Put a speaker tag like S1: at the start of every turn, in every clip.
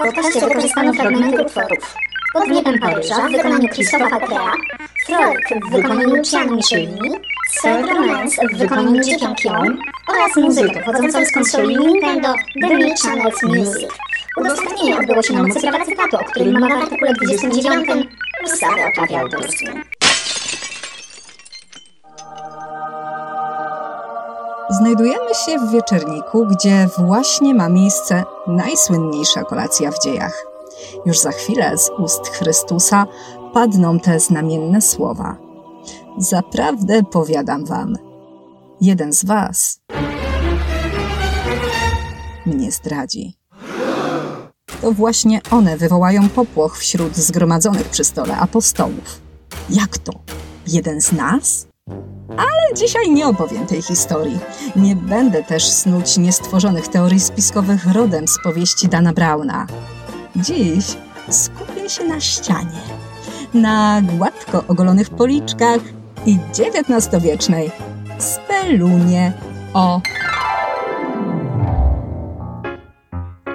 S1: W podcaście wykorzystano fragmenty utworów Pod niebem Paryża w wykonaniu Christopha Crea, Frolk w wykonaniu Chiang Michelini, Third Romance w wykonaniu Ji Kyung oraz muzykę pochodzącą z konsoli Nintendo Me Channels Music. Udostępnienie odbyło się na mocy prawa cytatu, o którym mowa w artykule 29 ustawy o prawie autorskim.
S2: Znajdujemy się w wieczerniku, gdzie właśnie ma miejsce najsłynniejsza kolacja w dziejach. Już za chwilę z ust Chrystusa padną te znamienne słowa. Zaprawdę powiadam wam, jeden z was mnie zdradzi. To właśnie one wywołają popłoch wśród zgromadzonych przy stole apostołów. Jak to? Jeden z nas? Ale dzisiaj nie opowiem tej historii. Nie będę też snuć niestworzonych teorii spiskowych rodem z powieści Dana Brauna. Dziś skupię się na ścianie, na gładko ogolonych policzkach i XIX-wiecznej spelunie o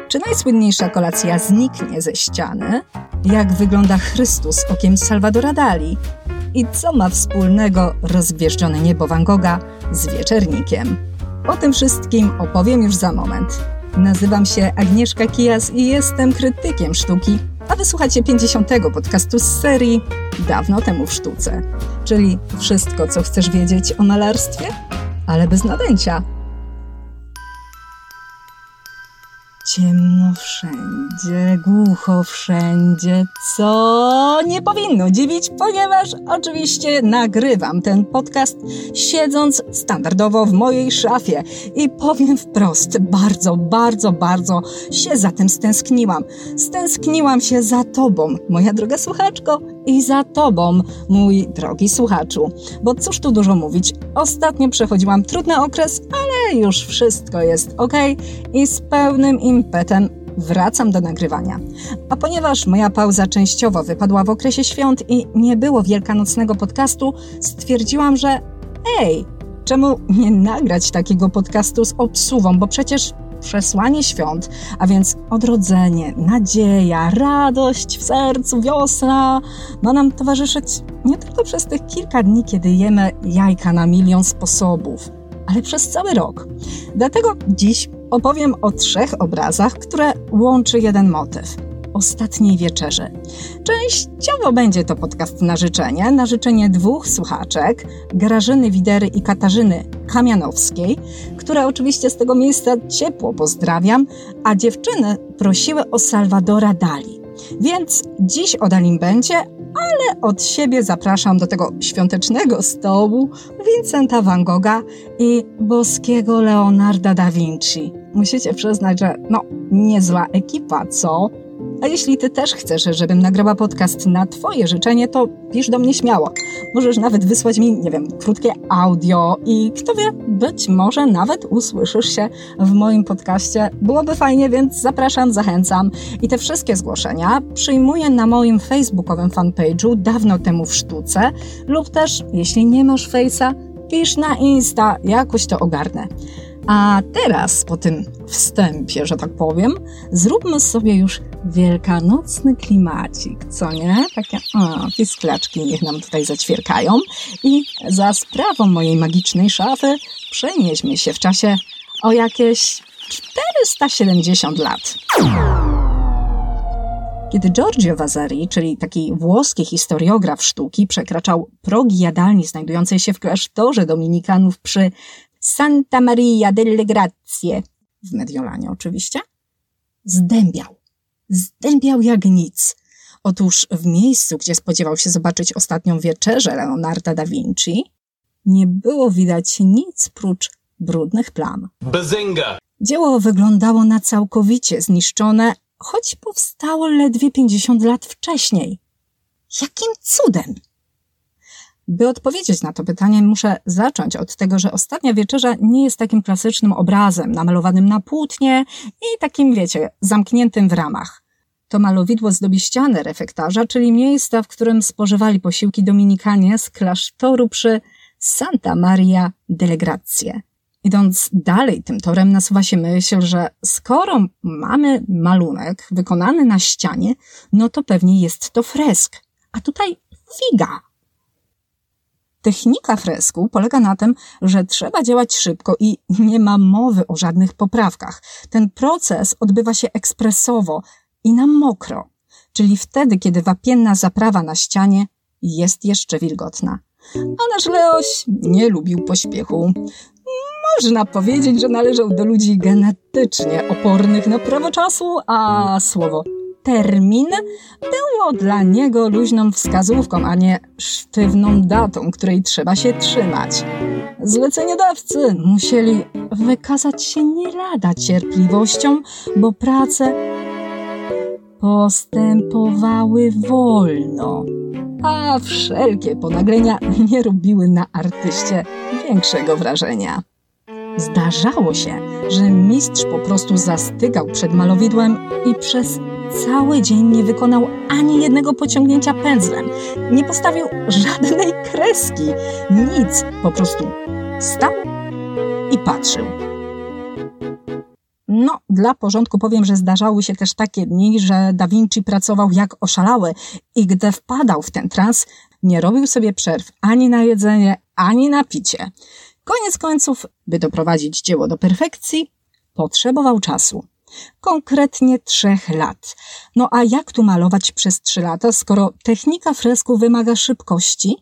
S2: Czy najsłynniejsza kolacja zniknie ze ściany? Jak wygląda Chrystus okiem Salvadora Dali? I co ma wspólnego rozgwieżdżone niebo Van Gogha z wieczernikiem? O tym wszystkim opowiem już za moment. Nazywam się Agnieszka Kijas i jestem krytykiem sztuki, a wysłuchacie 50. podcastu z serii Dawno temu w sztuce, czyli wszystko, co chcesz wiedzieć o malarstwie, ale bez nadęcia. Ciemno wszędzie, głucho wszędzie, co nie powinno dziwić, ponieważ oczywiście nagrywam ten podcast siedząc standardowo w mojej szafie i powiem wprost, bardzo, bardzo, bardzo się za tym stęskniłam. Stęskniłam się za tobą, moja droga słuchaczko, i za tobą, mój drogi słuchaczu. Bo cóż tu dużo mówić, ostatnio przechodziłam trudny okres, ale już wszystko jest ok i z pełnym impetem wracam do nagrywania. A ponieważ moja pauza częściowo wypadła w okresie świąt i nie było wielkanocnego podcastu, stwierdziłam, że ej, czemu nie nagrać takiego podcastu z obsuwą, bo przecież przesłanie świąt, a więc odrodzenie, nadzieja, radość w sercu, wiosna ma nam towarzyszyć nie tylko przez tych kilka dni, kiedy jemy jajka na milion sposobów, ale przez cały rok. Dlatego dziś opowiem o trzech obrazach, które łączy jeden motyw ostatniej wieczerzy. Częściowo będzie to podcast na życzenie, na życzenie dwóch słuchaczek, Grażyny Widery i Katarzyny Kamianowskiej, które oczywiście z tego miejsca ciepło pozdrawiam, a dziewczyny prosiły o Salvadora Dali. Więc dziś o Dalim będzie, ale od siebie zapraszam do tego świątecznego stołu Vincenta van Gogha i boskiego Leonarda da Vinci. Musicie przyznać, że no, niezła ekipa, co? A jeśli ty też chcesz, żebym nagrała podcast na twoje życzenie, to pisz do mnie śmiało. Możesz nawet wysłać mi, nie wiem, krótkie audio i kto wie, być może nawet usłyszysz się w moim podcaście. Byłoby fajnie, więc zapraszam, zachęcam. I te wszystkie zgłoszenia przyjmuję na moim facebookowym fanpage'u dawno temu w sztuce lub też, jeśli nie masz face'a, pisz na Insta, jakoś to ogarnę. A teraz, po tym wstępie, że tak powiem, zróbmy sobie już wielkanocny klimacik, co nie? Takie, o, pisklaczki niech nam tutaj zaćwierkają. I za sprawą mojej magicznej szafy przenieśmy się w czasie o jakieś 470 lat. Kiedy Giorgio Vasari, czyli taki włoski historiograf sztuki, przekraczał progi jadalni znajdującej się w klasztorze dominikanów przy Santa Maria delle Grazie, w Mediolanie oczywiście, zdębiał. Zdębiał jak nic. Otóż w miejscu, gdzie spodziewał się zobaczyć ostatnią wieczerzę Leonarda da Vinci, nie było widać nic prócz brudnych plam. Bazinga! Dzieło wyglądało na całkowicie zniszczone, choć powstało ledwie 50 lat wcześniej. Jakim cudem? By odpowiedzieć na to pytanie, muszę zacząć od tego, że ostatnia wieczerza nie jest takim klasycznym obrazem namalowanym na płótnie i takim, wiecie, zamkniętym w ramach. To malowidło zdobi ścianę refektarza, czyli miejsca, w którym spożywali posiłki dominikanie z klasztoru przy Santa Maria delle Grazie. Idąc dalej tym torem, nasuwa się myśl, że skoro mamy malunek wykonany na ścianie, no to pewnie jest to fresk. A tutaj figa. Technika fresku polega na tym, że trzeba działać szybko i nie ma mowy o żadnych poprawkach. Ten proces odbywa się ekspresowo i na mokro, czyli wtedy, kiedy wapienna zaprawa na ścianie jest jeszcze wilgotna. A nasz Leoś nie lubił pośpiechu. Można powiedzieć, że należał do ludzi genetycznie opornych na prawo czasu, a słowo termin było dla niego luźną wskazówką, a nie sztywną datą, której trzeba się trzymać. Zleceniodawcy musieli wykazać się nie lada cierpliwością, bo prace postępowały wolno, a wszelkie ponaglenia nie robiły na artyście większego wrażenia. Zdarzało się, że mistrz po prostu zastygał przed malowidłem i przez cały dzień nie wykonał ani jednego pociągnięcia pędzlem, nie postawił żadnej kreski, nic, po prostu stał i patrzył. No, dla porządku powiem, że zdarzały się też takie dni, że Da Vinci pracował jak oszalały i gdy wpadał w ten trans, nie robił sobie przerw ani na jedzenie, ani na picie. Koniec końców, by doprowadzić dzieło do perfekcji, potrzebował czasu. Konkretnie trzech lat. No a jak tu malować przez trzy lata, skoro technika fresku wymaga szybkości?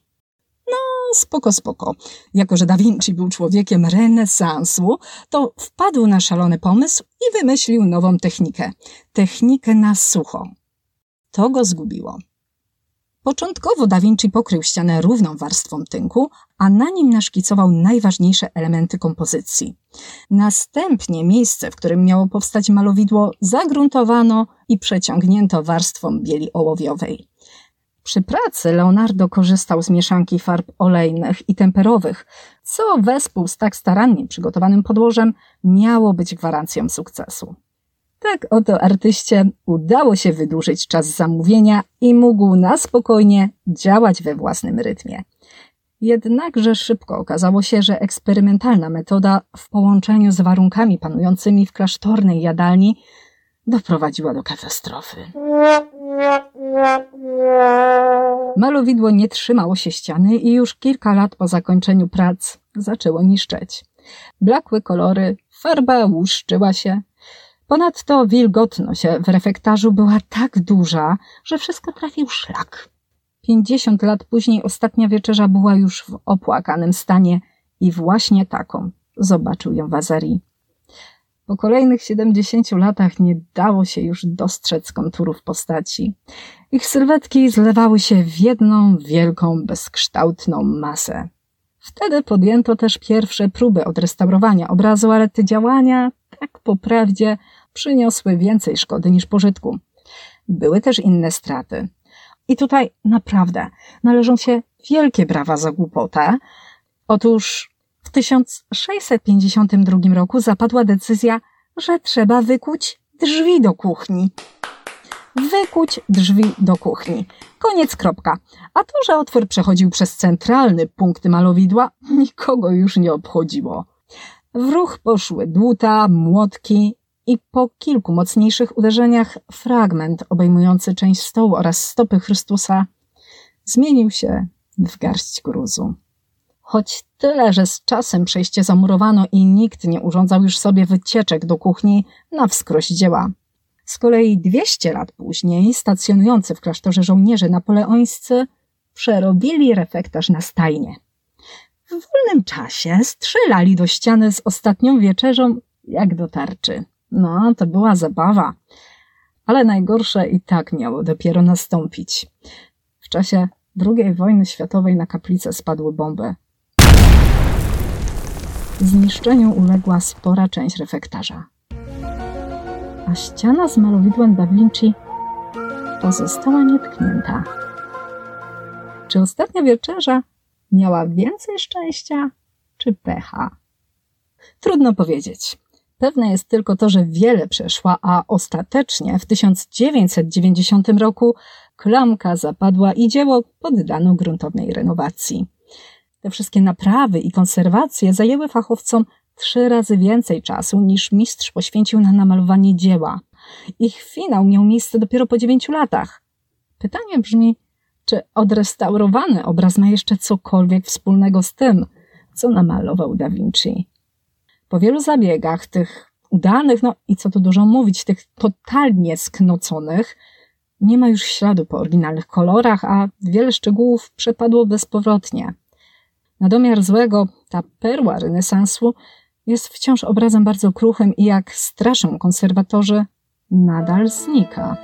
S2: No, spoko, spoko. Jako, że Da Vinci był człowiekiem renesansu, to wpadł na szalony pomysł i wymyślił nową technikę. Technikę na sucho. To go zgubiło. Początkowo Da Vinci pokrył ścianę równą warstwą tynku, a na nim naszkicował najważniejsze elementy kompozycji. Następnie miejsce, w którym miało powstać malowidło, zagruntowano i przeciągnięto warstwą bieli ołowiowej. Przy pracy Leonardo korzystał z mieszanki farb olejnych i temperowych, co wespół z tak starannie przygotowanym podłożem miało być gwarancją sukcesu. Tak oto artyście udało się wydłużyć czas zamówienia i mógł na spokojnie działać we własnym rytmie. Jednakże szybko okazało się, że eksperymentalna metoda w połączeniu z warunkami panującymi w klasztornej jadalni doprowadziła do katastrofy. Malowidło nie trzymało się ściany i już kilka lat po zakończeniu prac zaczęło niszczeć. Blakły kolory, farba łuszczyła się, Ponadto wilgotność w refektarzu była tak duża, że wszystko trafił szlak. Pięćdziesiąt lat później ostatnia wieczerza była już w opłakanym stanie i właśnie taką zobaczył ją Wazari. Po kolejnych siedemdziesięciu latach nie dało się już dostrzec konturów postaci. Ich sylwetki zlewały się w jedną wielką, bezkształtną masę. Wtedy podjęto też pierwsze próby odrestaurowania obrazu, ale te działania, tak po prawdzie, przyniosły więcej szkody niż pożytku. Były też inne straty. I tutaj naprawdę należą się wielkie brawa za głupotę. Otóż w 1652 roku zapadła decyzja, że trzeba wykuć drzwi do kuchni. Wykuć drzwi do kuchni. Koniec kropka. A to, że otwór przechodził przez centralny punkt malowidła, nikogo już nie obchodziło. W ruch poszły dłuta, młotki i po kilku mocniejszych uderzeniach fragment obejmujący część stołu oraz stopy Chrystusa zmienił się w garść gruzu. Choć tyle, że z czasem przejście zamurowano i nikt nie urządzał już sobie wycieczek do kuchni na wskroś dzieła. Z kolei 200 lat później stacjonujący w klasztorze żołnierze napoleońscy przerobili refektarz na stajnie. W wolnym czasie strzelali do ściany z ostatnią wieczerzą jak do tarczy. No, to była zabawa. Ale najgorsze i tak miało dopiero nastąpić. W czasie II wojny światowej na kaplicę spadły bomby. Zniszczeniu uległa spora część refektarza. A ściana z malowidłem Da Vinci pozostała nietknięta. Czy ostatnia wieczerza miała więcej szczęścia czy pecha? Trudno powiedzieć. Pewne jest tylko to, że wiele przeszła, a ostatecznie w 1990 roku klamka zapadła i dzieło poddano gruntownej renowacji. Te wszystkie naprawy i konserwacje zajęły fachowcom trzy razy więcej czasu niż mistrz poświęcił na namalowanie dzieła. Ich finał miał miejsce dopiero po dziewięciu latach. Pytanie brzmi, czy odrestaurowany obraz ma jeszcze cokolwiek wspólnego z tym, co namalował Da Vinci. Po wielu zabiegach, tych udanych, no i co tu dużo mówić, tych totalnie sknoconych, nie ma już śladu po oryginalnych kolorach, a wiele szczegółów przepadło bezpowrotnie. Na domiar złego, ta perła renesansu jest wciąż obrazem bardzo kruchym i jak straszą konserwatorzy, nadal znika.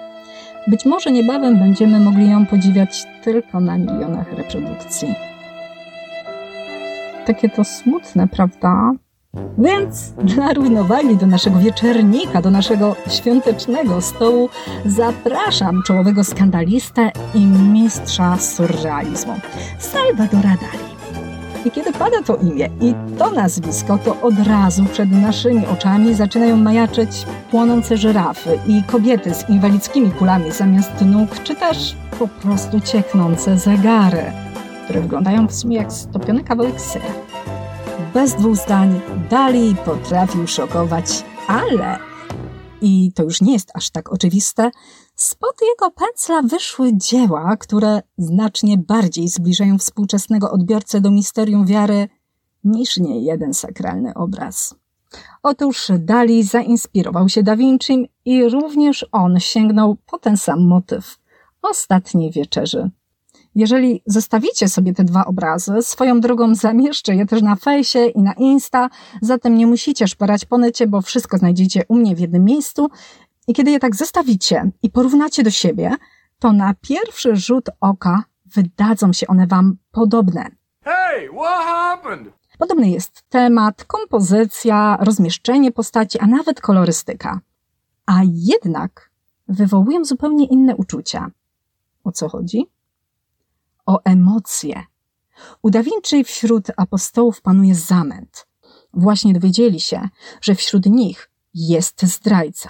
S2: Być może niebawem będziemy mogli ją podziwiać tylko na milionach reprodukcji. Takie to smutne, prawda? Więc dla równowagi do naszego wieczernika, do naszego świątecznego stołu zapraszam czołowego skandalistę i mistrza surrealizmu, Salvadora Dali. I kiedy pada to imię i to nazwisko, to od razu przed naszymi oczami zaczynają majaczyć płonące żyrafy i kobiety z inwalidzkimi kulami zamiast nóg, czy też po prostu cieknące zegary, które wyglądają w sumie jak stopiony kawałek syra. Bez dwóch zdań Dali potrafił szokować, ale i to już nie jest aż tak oczywiste, spod jego pędzla wyszły dzieła, które znacznie bardziej zbliżają współczesnego odbiorcę do misterium wiary niż nie jeden sakralny obraz. Otóż Dali zainspirował się Da Vinci i również on sięgnął po ten sam motyw ostatniej wieczerzy. Jeżeli zostawicie sobie te dwa obrazy, swoją drogą zamieszczę je też na fejsie i na Insta, zatem nie musicie szperać po necie, bo wszystko znajdziecie u mnie w jednym miejscu. I kiedy je tak zestawicie i porównacie do siebie, to na pierwszy rzut oka wydadzą się one wam podobne. Hey, what happened? Podobny jest temat, kompozycja, rozmieszczenie postaci, a nawet kolorystyka. A jednak wywołują zupełnie inne uczucia. O co chodzi? O emocje. U Da Vinci wśród apostołów panuje zamęt. Właśnie dowiedzieli się, że wśród nich jest zdrajca.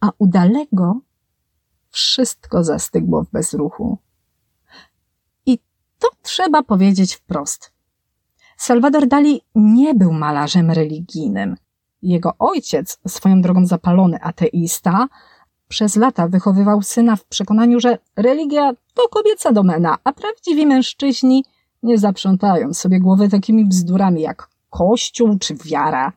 S2: A u Dalego wszystko zastygło w bezruchu. I to trzeba powiedzieć wprost. Salvador Dali nie był malarzem religijnym. Jego ojciec, swoją drogą zapalony ateista, przez lata wychowywał syna w przekonaniu, że religia to kobieca domena, a prawdziwi mężczyźni nie zaprzątają sobie głowy takimi bzdurami jak kościół czy wiara.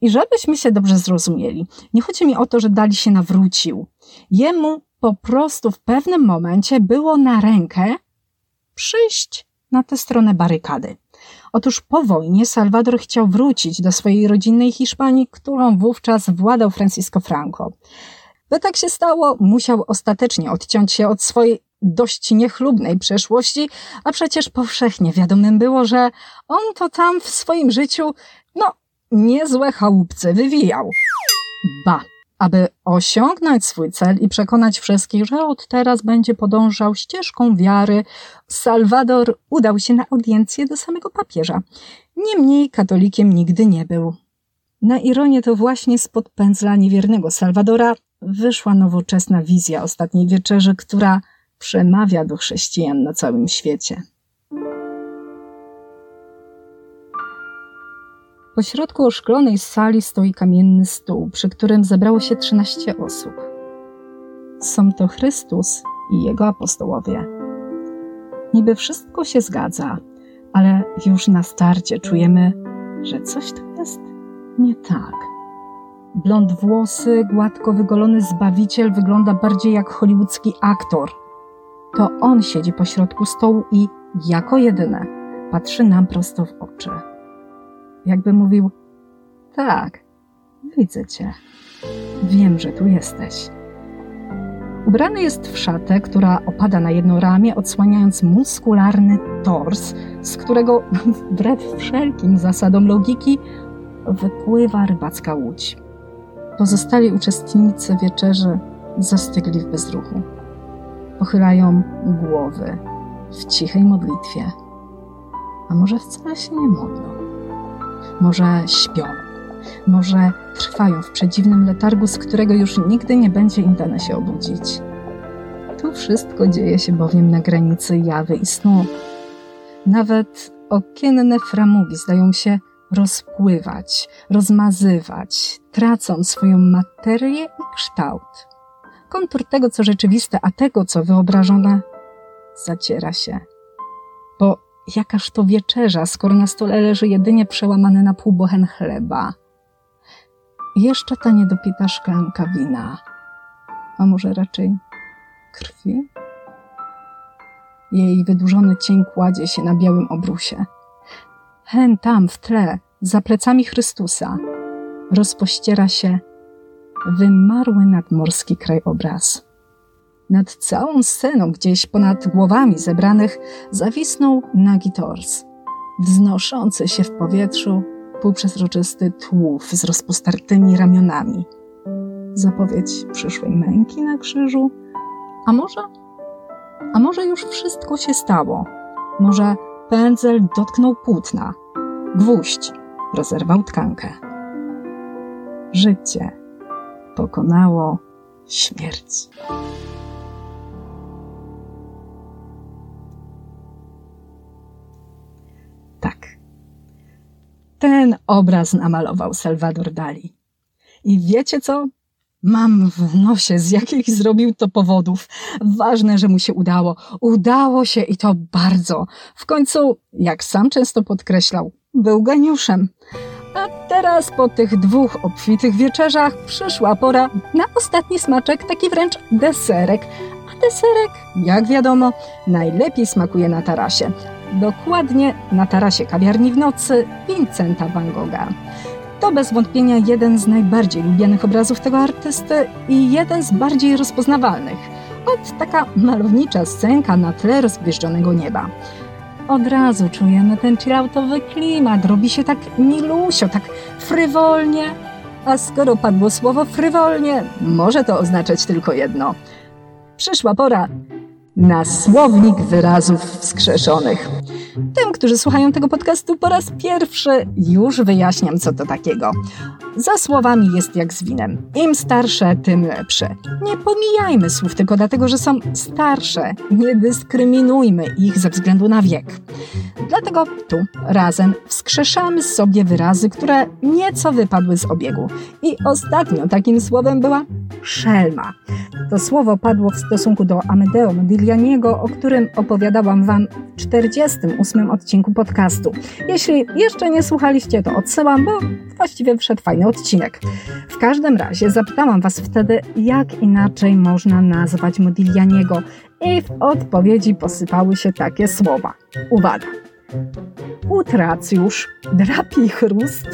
S2: I żebyśmy się dobrze zrozumieli, nie chodzi mi o to, że Dali się nawrócił. Jemu po prostu w pewnym momencie było na rękę przyjść na tę stronę barykady. Otóż po wojnie Salwador chciał wrócić do swojej rodzinnej Hiszpanii, którą wówczas władał Francisco Franco. By tak się stało, musiał ostatecznie odciąć się od swojej dość niechlubnej przeszłości, a przecież powszechnie wiadomym było, że on to tam w swoim życiu, no, niezłe chałupce wywijał. Ba, aby osiągnąć swój cel i przekonać wszystkich, że od teraz będzie podążał ścieżką wiary, Salwador udał się na audiencję do samego papieża. Niemniej katolikiem nigdy nie był. Na ironię to właśnie spod pędzla niewiernego Salwadora wyszła nowoczesna wizja ostatniej wieczerzy, która przemawia do chrześcijan na całym świecie. Po środku oszklonej sali stoi kamienny stół, przy którym zebrało się trzynaście osób. Są to Chrystus i jego apostołowie. Niby wszystko się zgadza, ale już na starcie czujemy, że coś tu jest nie tak. Blond włosy, gładko wygolony zbawiciel wygląda bardziej jak hollywoodzki aktor. To on siedzi po środku stołu i jako jedyne patrzy nam prosto w oczy. Jakby mówił: Tak, widzę cię. Wiem, że tu jesteś. Ubrany jest w szatę, która opada na jedno ramię, odsłaniając muskularny tors, z którego wbrew wszelkim zasadom logiki wypływa rybacka łódź. Pozostali uczestnicy wieczerzy zastygli w bezruchu. Pochylają głowy w cichej modlitwie. A może wcale się nie modlą? Może śpią? Może trwają w przedziwnym letargu, z którego już nigdy nie będzie im dane się obudzić? Tu wszystko dzieje się bowiem na granicy jawy i snu. Nawet okienne framugi zdają się rozpływać, rozmazywać, tracąc swoją materię i kształt. Kontur tego, co rzeczywiste, a tego, co wyobrażone, zaciera się. Bo jakaż to wieczerza, skoro na stole leży jedynie przełamany na pół bochen chleba. Jeszcze ta niedopita szklanka wina. A może raczej krwi? Jej wydłużony cień kładzie się na białym obrusie. Hen tam w tle, za plecami Chrystusa, rozpościera się wymarły nadmorski krajobraz. Nad całą sceną, gdzieś ponad głowami zebranych, zawisnął nagi tors, wznoszący się w powietrzu półprzezroczysty tłów z rozpostartymi ramionami. Zapowiedź przyszłej męki na krzyżu? A może? A może już wszystko się stało? Może pędzel dotknął płótna, gwóźdź rozerwał tkankę. Życie pokonało śmierć. Tak. Ten obraz namalował Salvador Dali. I wiecie co? Mam w nosie, z jakich zrobił to powodów. Ważne, że mu się udało. Udało się i to bardzo. W końcu, jak sam często podkreślał, był geniuszem. A teraz po tych dwóch obfitych wieczerzach przyszła pora na ostatni smaczek, taki wręcz deserek. A deserek, jak wiadomo, najlepiej smakuje na tarasie. Dokładnie na tarasie kawiarni w nocy Vincenta van Gogha. To bez wątpienia jeden z najbardziej lubianych obrazów tego artysty i jeden z bardziej rozpoznawalnych. Od taka malownicza scenka na tle rozgwieżdżonego nieba. Od razu czujemy ten chilloutowy klimat, robi się tak milusio, tak frywolnie. A skoro padło słowo frywolnie, może to oznaczać tylko jedno. Przyszła pora na słownik wyrazów wskrzeszonych. Tym, którzy słuchają tego podcastu po raz pierwszy, już wyjaśniam, co to takiego. Za słowami jest jak z winem. Im starsze, tym lepsze. Nie pomijajmy słów tylko dlatego, że są starsze. Nie dyskryminujmy ich ze względu na wiek. Dlatego tu razem wskrzeszamy sobie wyrazy, które nieco wypadły z obiegu. I ostatnio takim słowem była szelma. To słowo padło w stosunku do Amedeo Modiglianiego, o którym opowiadałam Wam w 48 odcinku podcastu. Jeśli jeszcze nie słuchaliście, to odsyłam, bo właściwie wszedł fajny odcinek. W każdym razie zapytałam Was wtedy, jak inaczej można nazwać Modiglianiego i w odpowiedzi posypały się takie słowa. Uwaga! Utracjusz, drapi chrust,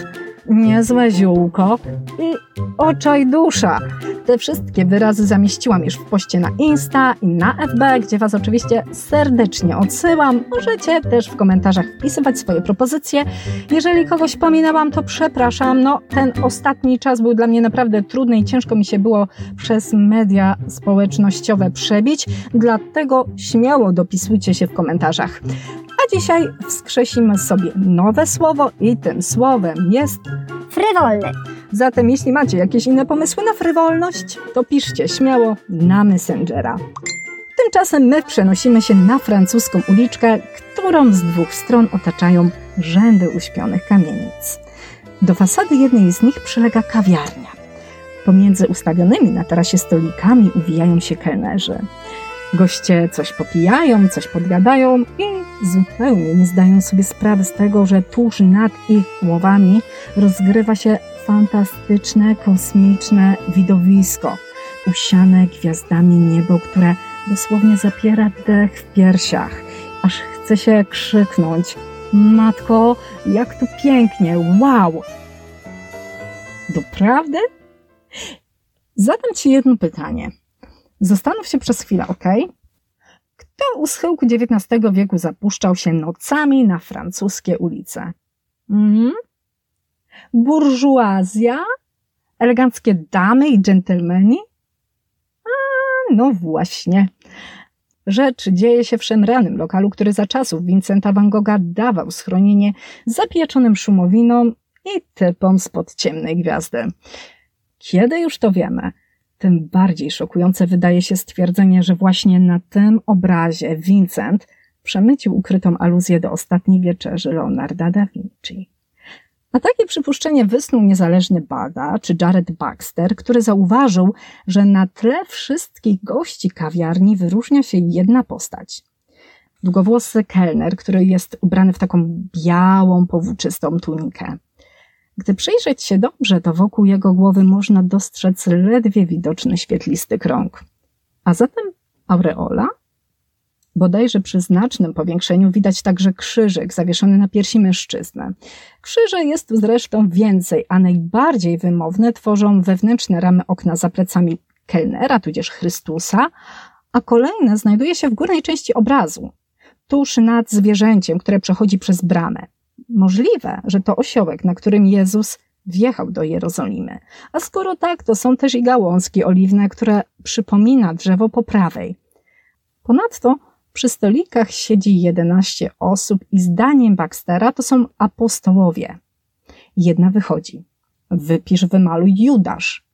S2: niezłe ziółko i oczaj dusza. Te wszystkie wyrazy zamieściłam już w poście na Insta i na FB, gdzie Was oczywiście serdecznie odsyłam. Możecie też w komentarzach wpisywać swoje propozycje. Jeżeli kogoś pominęłam, to przepraszam. No, ten ostatni czas był dla mnie naprawdę trudny i ciężko mi się było przez media społecznościowe przebić, dlatego śmiało dopisujcie się w komentarzach. A dzisiaj wskrzesimy sobie nowe słowo i tym słowem jest
S1: Frywolny.
S2: Zatem jeśli macie jakieś inne pomysły na frywolność, to piszcie śmiało na Messengera. Tymczasem my przenosimy się na francuską uliczkę, którą z dwóch stron otaczają rzędy uśpionych kamienic. Do fasady jednej z nich przylega kawiarnia. Pomiędzy ustawionymi na tarasie stolikami uwijają się kelnerzy. Goście coś popijają, coś podgadają i zupełnie nie zdają sobie sprawy z tego, że tuż nad ich głowami rozgrywa się fantastyczne, kosmiczne widowisko, usiane gwiazdami niebo, które dosłownie zapiera dech w piersiach, aż chce się krzyknąć: Matko, jak tu pięknie! Wow! Doprawdy? Zadam Ci jedno pytanie. Zastanów się przez chwilę, ok? Kto u schyłku XIX wieku zapuszczał się nocami na francuskie ulice? Mhm. Burżuazja? Eleganckie damy i dżentelmeni? A, no właśnie. Rzecz dzieje się w szemranym lokalu, który za czasów Vincenta van Gogha dawał schronienie zapieczonym szumowinom i typom spod ciemnej gwiazdy. Kiedy już to wiemy, tym bardziej szokujące wydaje się stwierdzenie, że właśnie na tym obrazie Vincent przemycił ukrytą aluzję do ostatniej wieczerzy Leonarda da Vinci. A takie przypuszczenie wysnuł niezależny badacz Jared Baxter, który zauważył, że na tle wszystkich gości kawiarni wyróżnia się jedna postać. Długowłosy kelner, który jest ubrany w taką białą, powłóczystą tunikę. Gdy przyjrzeć się dobrze, to wokół jego głowy można dostrzec ledwie widoczny świetlisty krąg. A zatem aureola? Bodajże przy znacznym powiększeniu widać także krzyżyk zawieszony na piersi mężczyzny. Krzyże jest zresztą więcej, a najbardziej wymowne tworzą wewnętrzne ramy okna za plecami kelnera, tudzież Chrystusa, a kolejne znajduje się w górnej części obrazu, tuż nad zwierzęciem, które przechodzi przez bramę. Możliwe, że to osiołek, na którym Jezus wjechał do Jerozolimy. A skoro tak, to są też i gałązki oliwne, które przypomina drzewo po prawej. Ponadto przy stolikach siedzi 11 osób i zdaniem Baxtera to są apostołowie. Jedna wychodzi. Wypisz, wymaluj Judasz.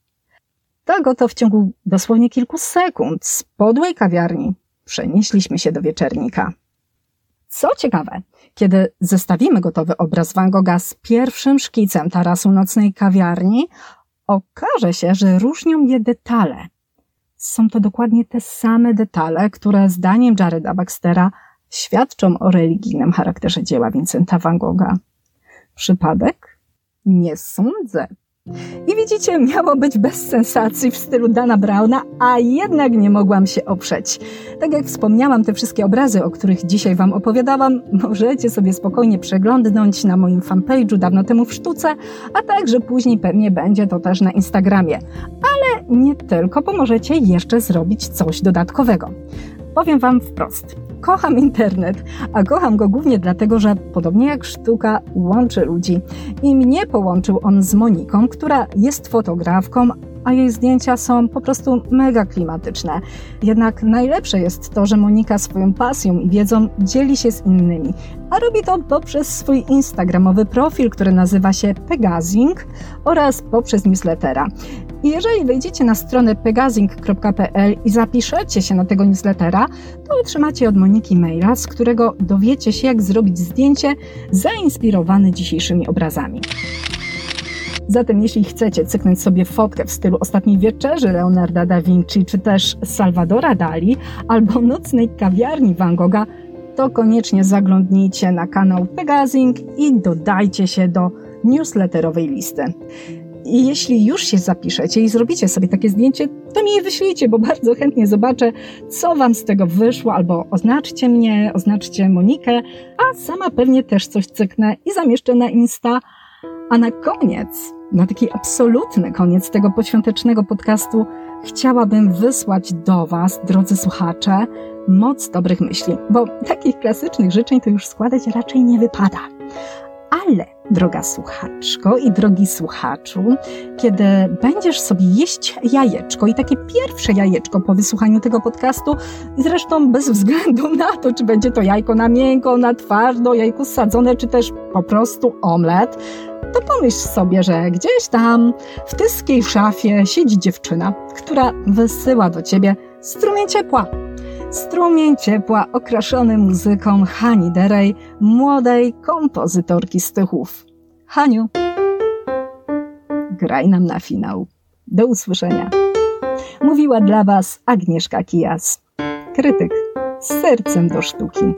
S2: Tak oto w ciągu dosłownie kilku sekund z podłej kawiarni przenieśliśmy się do wieczernika. Co ciekawe, kiedy zestawimy gotowy obraz Van Gogha z pierwszym szkicem tarasu nocnej kawiarni, okaże się, że różnią je detale. Są to dokładnie te same detale, które zdaniem Jareda Baxtera świadczą o religijnym charakterze dzieła Vincenta Van Gogha. Przypadek? Nie sądzę. I widzicie, miało być bez sensacji w stylu Dana Browna, a jednak nie mogłam się oprzeć. Tak jak wspomniałam, te wszystkie obrazy, o których dzisiaj Wam opowiadałam, możecie sobie spokojnie przeglądnąć na moim fanpage'u dawno temu w sztuce, a także później pewnie będzie to też na Instagramie. Ale nie tylko, bo możecie jeszcze zrobić coś dodatkowego. Powiem Wam wprost. Kocham internet, a kocham go głównie dlatego, że podobnie jak sztuka łączy ludzi. I mnie połączył on z Moniką, która jest fotografką, a jej zdjęcia są po prostu mega klimatyczne. Jednak najlepsze jest to, że Monika swoją pasją i wiedzą dzieli się z innymi, a robi to poprzez swój instagramowy profil, który nazywa się Pegazing oraz poprzez newslettera. Jeżeli wejdziecie na stronę pegazing.pl i zapiszecie się na tego newslettera, to otrzymacie od Moniki maila, z którego dowiecie się, jak zrobić zdjęcie zainspirowane dzisiejszymi obrazami. Zatem jeśli chcecie cyknąć sobie fotkę w stylu Ostatniej Wieczerzy Leonarda da Vinci, czy też Salvadora Dali, albo Nocnej Kawiarni Van Gogha, to koniecznie zaglądnijcie na kanał Pegazing i dodajcie się do newsletterowej listy. I jeśli już się zapiszecie i zrobicie sobie takie zdjęcie, to mi je wyślijcie, bo bardzo chętnie zobaczę, co Wam z tego wyszło, albo oznaczcie mnie, oznaczcie Monikę, a sama pewnie też coś cyknę i zamieszczę na Insta. A na koniec, na taki absolutny koniec tego poświątecznego podcastu, chciałabym wysłać do Was, drodzy słuchacze, moc dobrych myśli, bo takich klasycznych życzeń to już składać raczej nie wypada. Ale, droga słuchaczko i drogi słuchaczu, kiedy będziesz sobie jeść jajeczko i takie pierwsze jajeczko po wysłuchaniu tego podcastu, zresztą bez względu na to, czy będzie to jajko na miękko, na twardo, jajko sadzone, czy też po prostu omlet, to pomyśl sobie, że gdzieś tam w tyskiej szafie siedzi dziewczyna, która wysyła do ciebie strumień ciepła. Strumień ciepła okraszony muzyką Hani Derej, młodej kompozytorki z Tychów. Haniu, graj nam na finał. Do usłyszenia. Mówiła dla Was Agnieszka Kijas, krytyk z sercem do sztuki.